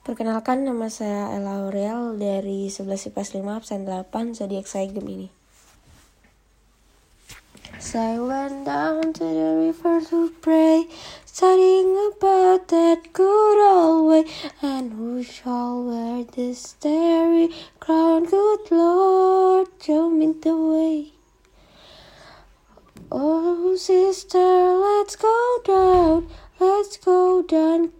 Perkenalkan nama saya Ella Aurel dari 11 IPS 5 absen 8 zodiak saya Gemini. So I went down to the river to pray, studying about that good old way, and who shall wear this starry crown? Good Lord, show me the way. Oh, sister, let's go down, let's go down.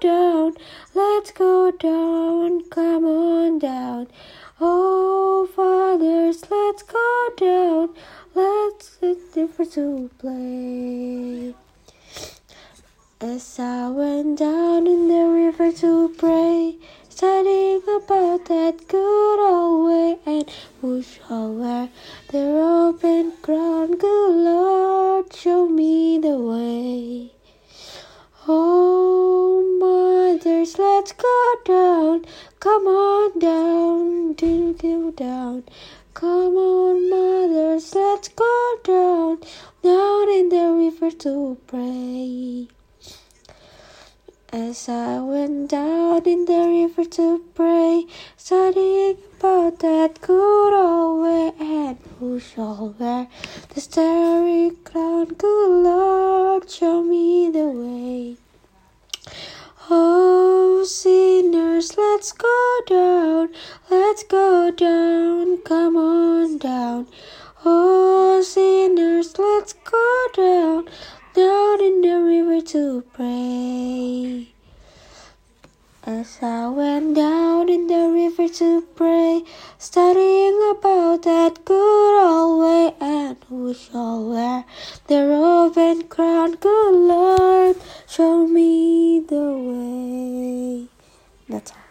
down, let's go down, come on down. Oh, fathers, let's go down, let's get different to play. As I went down in the river to pray, studying about that good old way, and who shall down. Come on down, do go down. Come on, mothers, let's go down, down in the river to pray. As I went down in the river to pray, studying about that good old way, and who shall wear the starry crown? Good Lord, show me the way. Oh, sinners, let's go down, let's go down, come on down. Oh, sinners, let's go down, down in the river to pray. As I went down in the river to pray, studying about that good old way, and who shall wear the robe and crown? Good Lord, show me the way. That's all.